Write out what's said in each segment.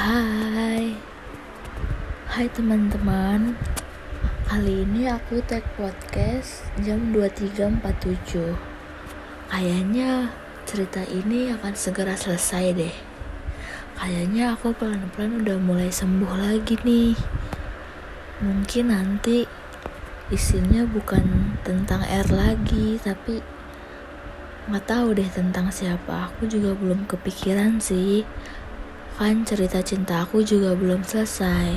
Hai. Hai teman-teman. Kali ini aku tag podcast jam 23.47 Kayaknya cerita ini akan segera selesai deh. Kayaknya aku pelan-pelan udah mulai sembuh lagi nih. Mungkin nanti isinya bukan tentang R lagi Tapi nggak tahu deh tentang siapa. Aku juga belum kepikiran sih kan cerita cinta aku juga belum selesai.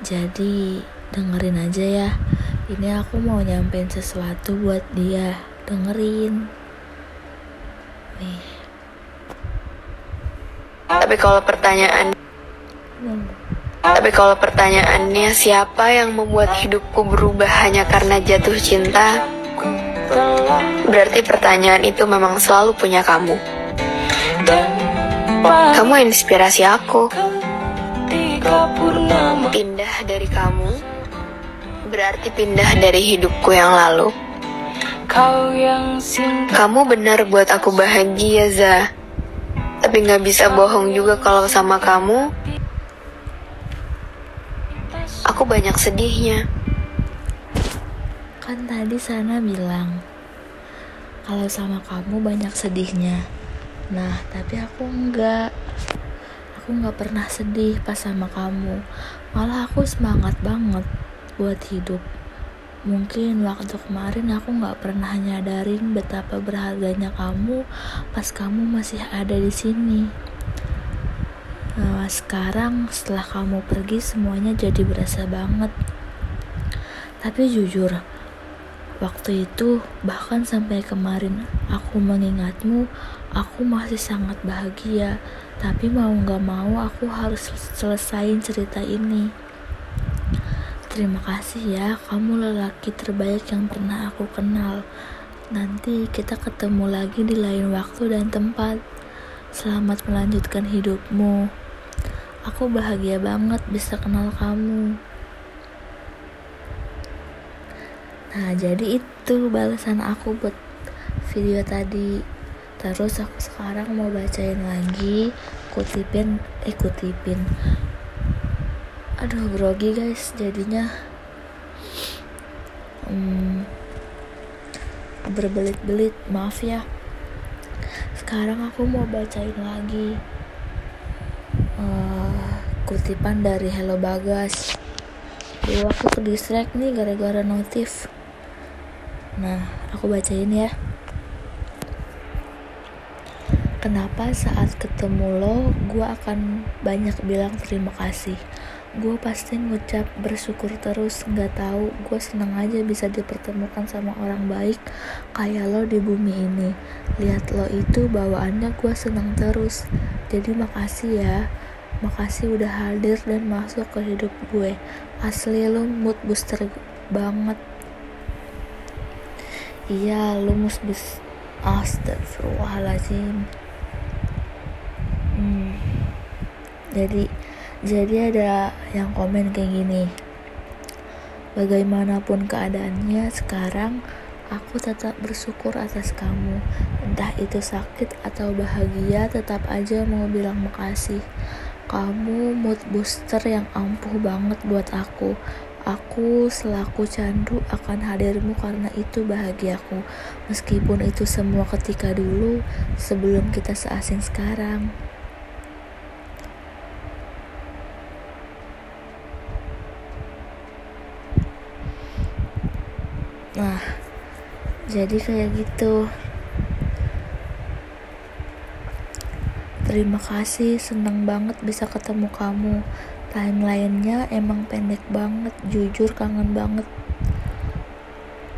Jadi dengerin aja ya. Ini aku mau nyampein sesuatu buat dia. Dengerin. Nih. Tapi kalau pertanyaan Hmm. Tapi kalau pertanyaannya siapa yang membuat hidupku berubah hanya karena jatuh cinta? Berarti pertanyaan itu memang selalu punya kamu. Kamu inspirasi aku. Pindah dari kamu berarti pindah dari hidupku yang lalu. Kamu benar buat aku bahagia, Za. Tapi nggak bisa bohong juga kalau sama kamu. Aku banyak sedihnya. Kan tadi sana bilang kalau sama kamu banyak sedihnya. Nah, tapi aku enggak. Aku nggak pernah sedih pas sama kamu. Malah aku semangat banget buat hidup. Mungkin waktu kemarin aku nggak pernah nyadarin betapa berharganya kamu pas kamu masih ada di sini. Nah, sekarang setelah kamu pergi semuanya jadi berasa banget. Tapi jujur, waktu itu bahkan sampai kemarin aku mengingatmu, aku masih sangat bahagia. Tapi mau gak mau aku harus selesain cerita ini. Terima kasih ya, kamu lelaki terbaik yang pernah aku kenal. Nanti kita ketemu lagi di lain waktu dan tempat. Selamat melanjutkan hidupmu. Aku bahagia banget bisa kenal kamu. Nah, jadi itu balasan aku buat video tadi. Terus aku sekarang mau bacain lagi, kutipin, eh kutipin. Aduh, grogi guys, jadinya hmm, berbelit-belit, maaf ya. Sekarang aku mau bacain lagi uh, kutipan dari Hello Bagas. Dulu aku ke distract nih gara-gara notif. Nah, aku bacain ya. Kenapa saat ketemu lo, gue akan banyak bilang terima kasih. Gue pasti ngucap bersyukur terus, nggak tahu. Gue seneng aja bisa dipertemukan sama orang baik kayak lo di bumi ini. Lihat lo itu bawaannya gue seneng terus. Jadi makasih ya. Makasih udah hadir dan masuk ke hidup gue. Asli lo mood booster banget. Iya, mood booster. Astagfirullahaladzim. Hmm. Jadi jadi ada yang komen kayak gini. Bagaimanapun keadaannya sekarang, aku tetap bersyukur atas kamu. Entah itu sakit atau bahagia, tetap aja mau bilang makasih. Kamu mood booster yang ampuh banget buat aku. Aku selaku candu akan hadirmu karena itu bahagiaku. Meskipun itu semua ketika dulu sebelum kita seasing sekarang. Nah, jadi kayak gitu. Terima kasih, seneng banget bisa ketemu kamu. Timelinenya emang pendek banget, jujur kangen banget.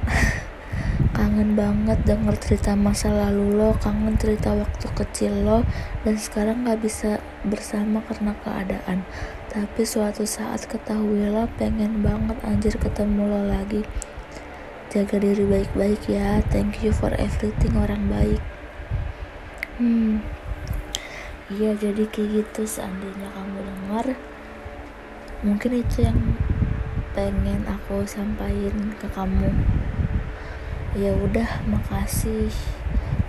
kangen banget denger cerita masa lalu lo, kangen cerita waktu kecil lo, dan sekarang gak bisa bersama karena keadaan. Tapi suatu saat ketahuilah pengen banget anjir ketemu lo lagi jaga diri baik-baik ya thank you for everything orang baik hmm iya jadi kayak gitu seandainya kamu dengar mungkin itu yang pengen aku sampaikan ke kamu. Ya udah makasih.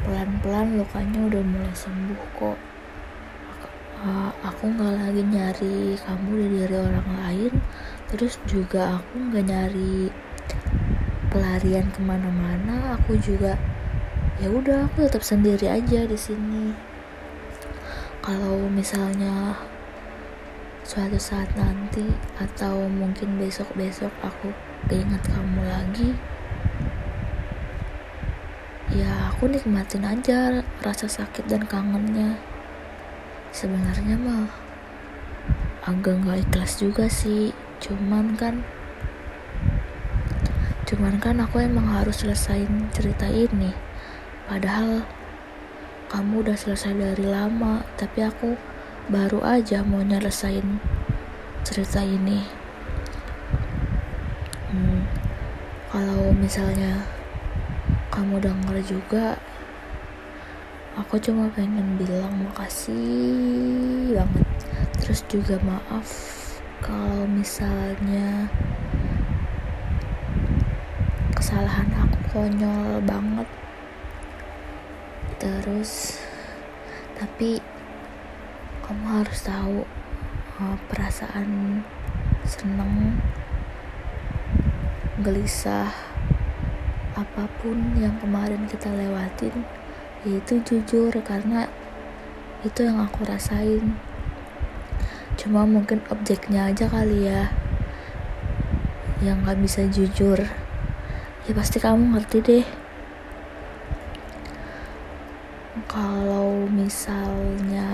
Pelan-pelan lukanya udah mulai sembuh kok. Aku nggak lagi nyari kamu di diri orang lain. Terus juga aku nggak nyari pelarian ke mana-mana. Aku juga ya udah aku tetap sendiri aja di sini. Kalau misalnya suatu saat nanti atau mungkin besok-besok aku keinget kamu lagi ya aku nikmatin aja rasa sakit dan kangennya. Sebenarnya mah agak nggak ikhlas juga sih cuman kan cuman kan aku emang harus selesaiin cerita ini. Padahal kamu udah selesai dari lama tapi aku baru aja mau nyelesain cerita ini. Hmm, kalau misalnya kamu denger juga aku cuma pengen bilang makasih banget. Terus juga maaf kalau misalnya kesalahan aku konyol banget. Terus tapi kamu harus tahu uh, perasaan seneng gelisah apa pun yang kemarin kita lewatin itu jujur karena itu yang aku rasain. Cuma mungkin objeknya aja kali ya yang gak bisa jujur. Ya pasti kamu ngerti deh. Kalau misalnya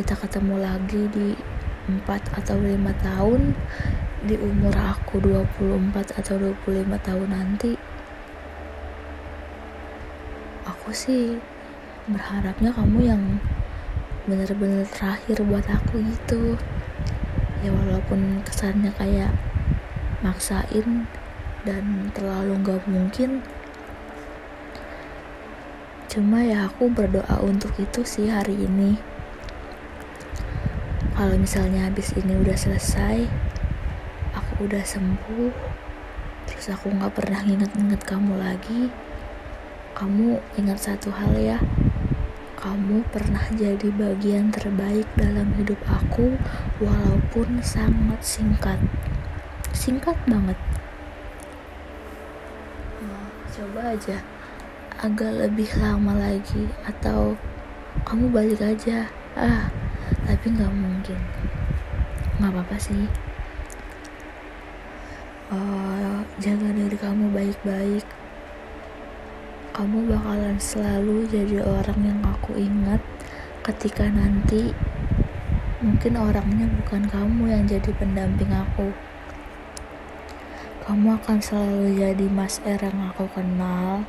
kita ketemu lagi di 4 atau 5 tahun di umur aku 24 atau 25 tahun nanti aku sih berharapnya kamu yang bener-bener terakhir buat aku gitu. Ya walaupun kesannya kayak maksain dan terlalu gak mungkin cuma ya aku berdoa untuk itu sih hari ini kalau misalnya habis ini udah selesai udah sembuh terus aku nggak pernah nginget-nginget kamu lagi kamu ingat satu hal ya kamu pernah jadi bagian terbaik dalam hidup aku walaupun sangat singkat. Singkat banget. Nah, coba aja. Agak lebih lama lagi atau kamu balik aja. Ah tapi nggak mungkin. Nggak apa-apa sih. Uh, jaga diri kamu baik-baik. Kamu bakalan selalu jadi orang yang aku ingat ketika nanti mungkin orangnya bukan kamu yang jadi pendamping aku. Kamu akan selalu jadi mas R yang aku kenal.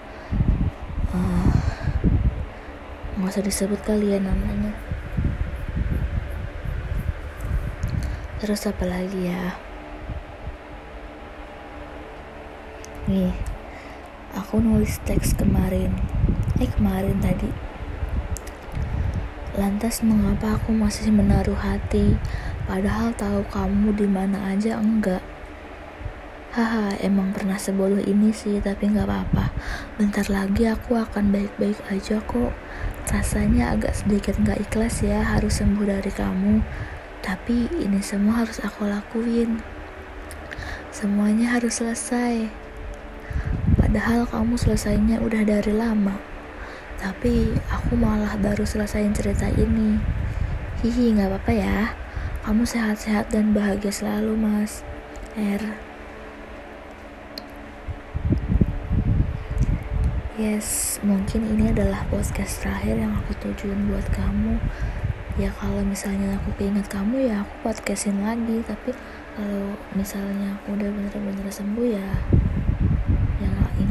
Uh, nggak usah disebut kalian ya namanya terus apa lagi ya nih aku nulis teks kemarin eh kemarin tadi lantas mengapa aku masih menaruh hati padahal tahu kamu di mana aja enggak Haha, emang pernah sebodoh ini sih, tapi nggak apa-apa. Bentar lagi aku akan baik-baik aja kok. Rasanya agak sedikit nggak ikhlas ya harus sembuh dari kamu. Tapi ini semua harus aku lakuin. Semuanya harus selesai. Padahal kamu selesainya udah dari lama. Tapi aku malah baru selesaiin cerita ini. Hihi, gak apa-apa ya. Kamu sehat-sehat dan bahagia selalu, Mas. R. Yes, mungkin ini adalah podcast terakhir yang aku tujuin buat kamu. Ya kalau misalnya aku keinget kamu ya aku podcastin lagi. Tapi kalau misalnya aku udah bener-bener sembuh ya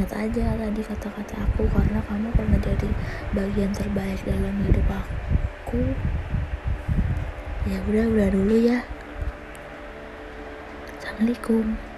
ingat aja tadi kata-kata aku. Karena kamu pernah jadi bagian terbaik dalam hidup aku. Ya udah udah dulu ya. Assalamualaikum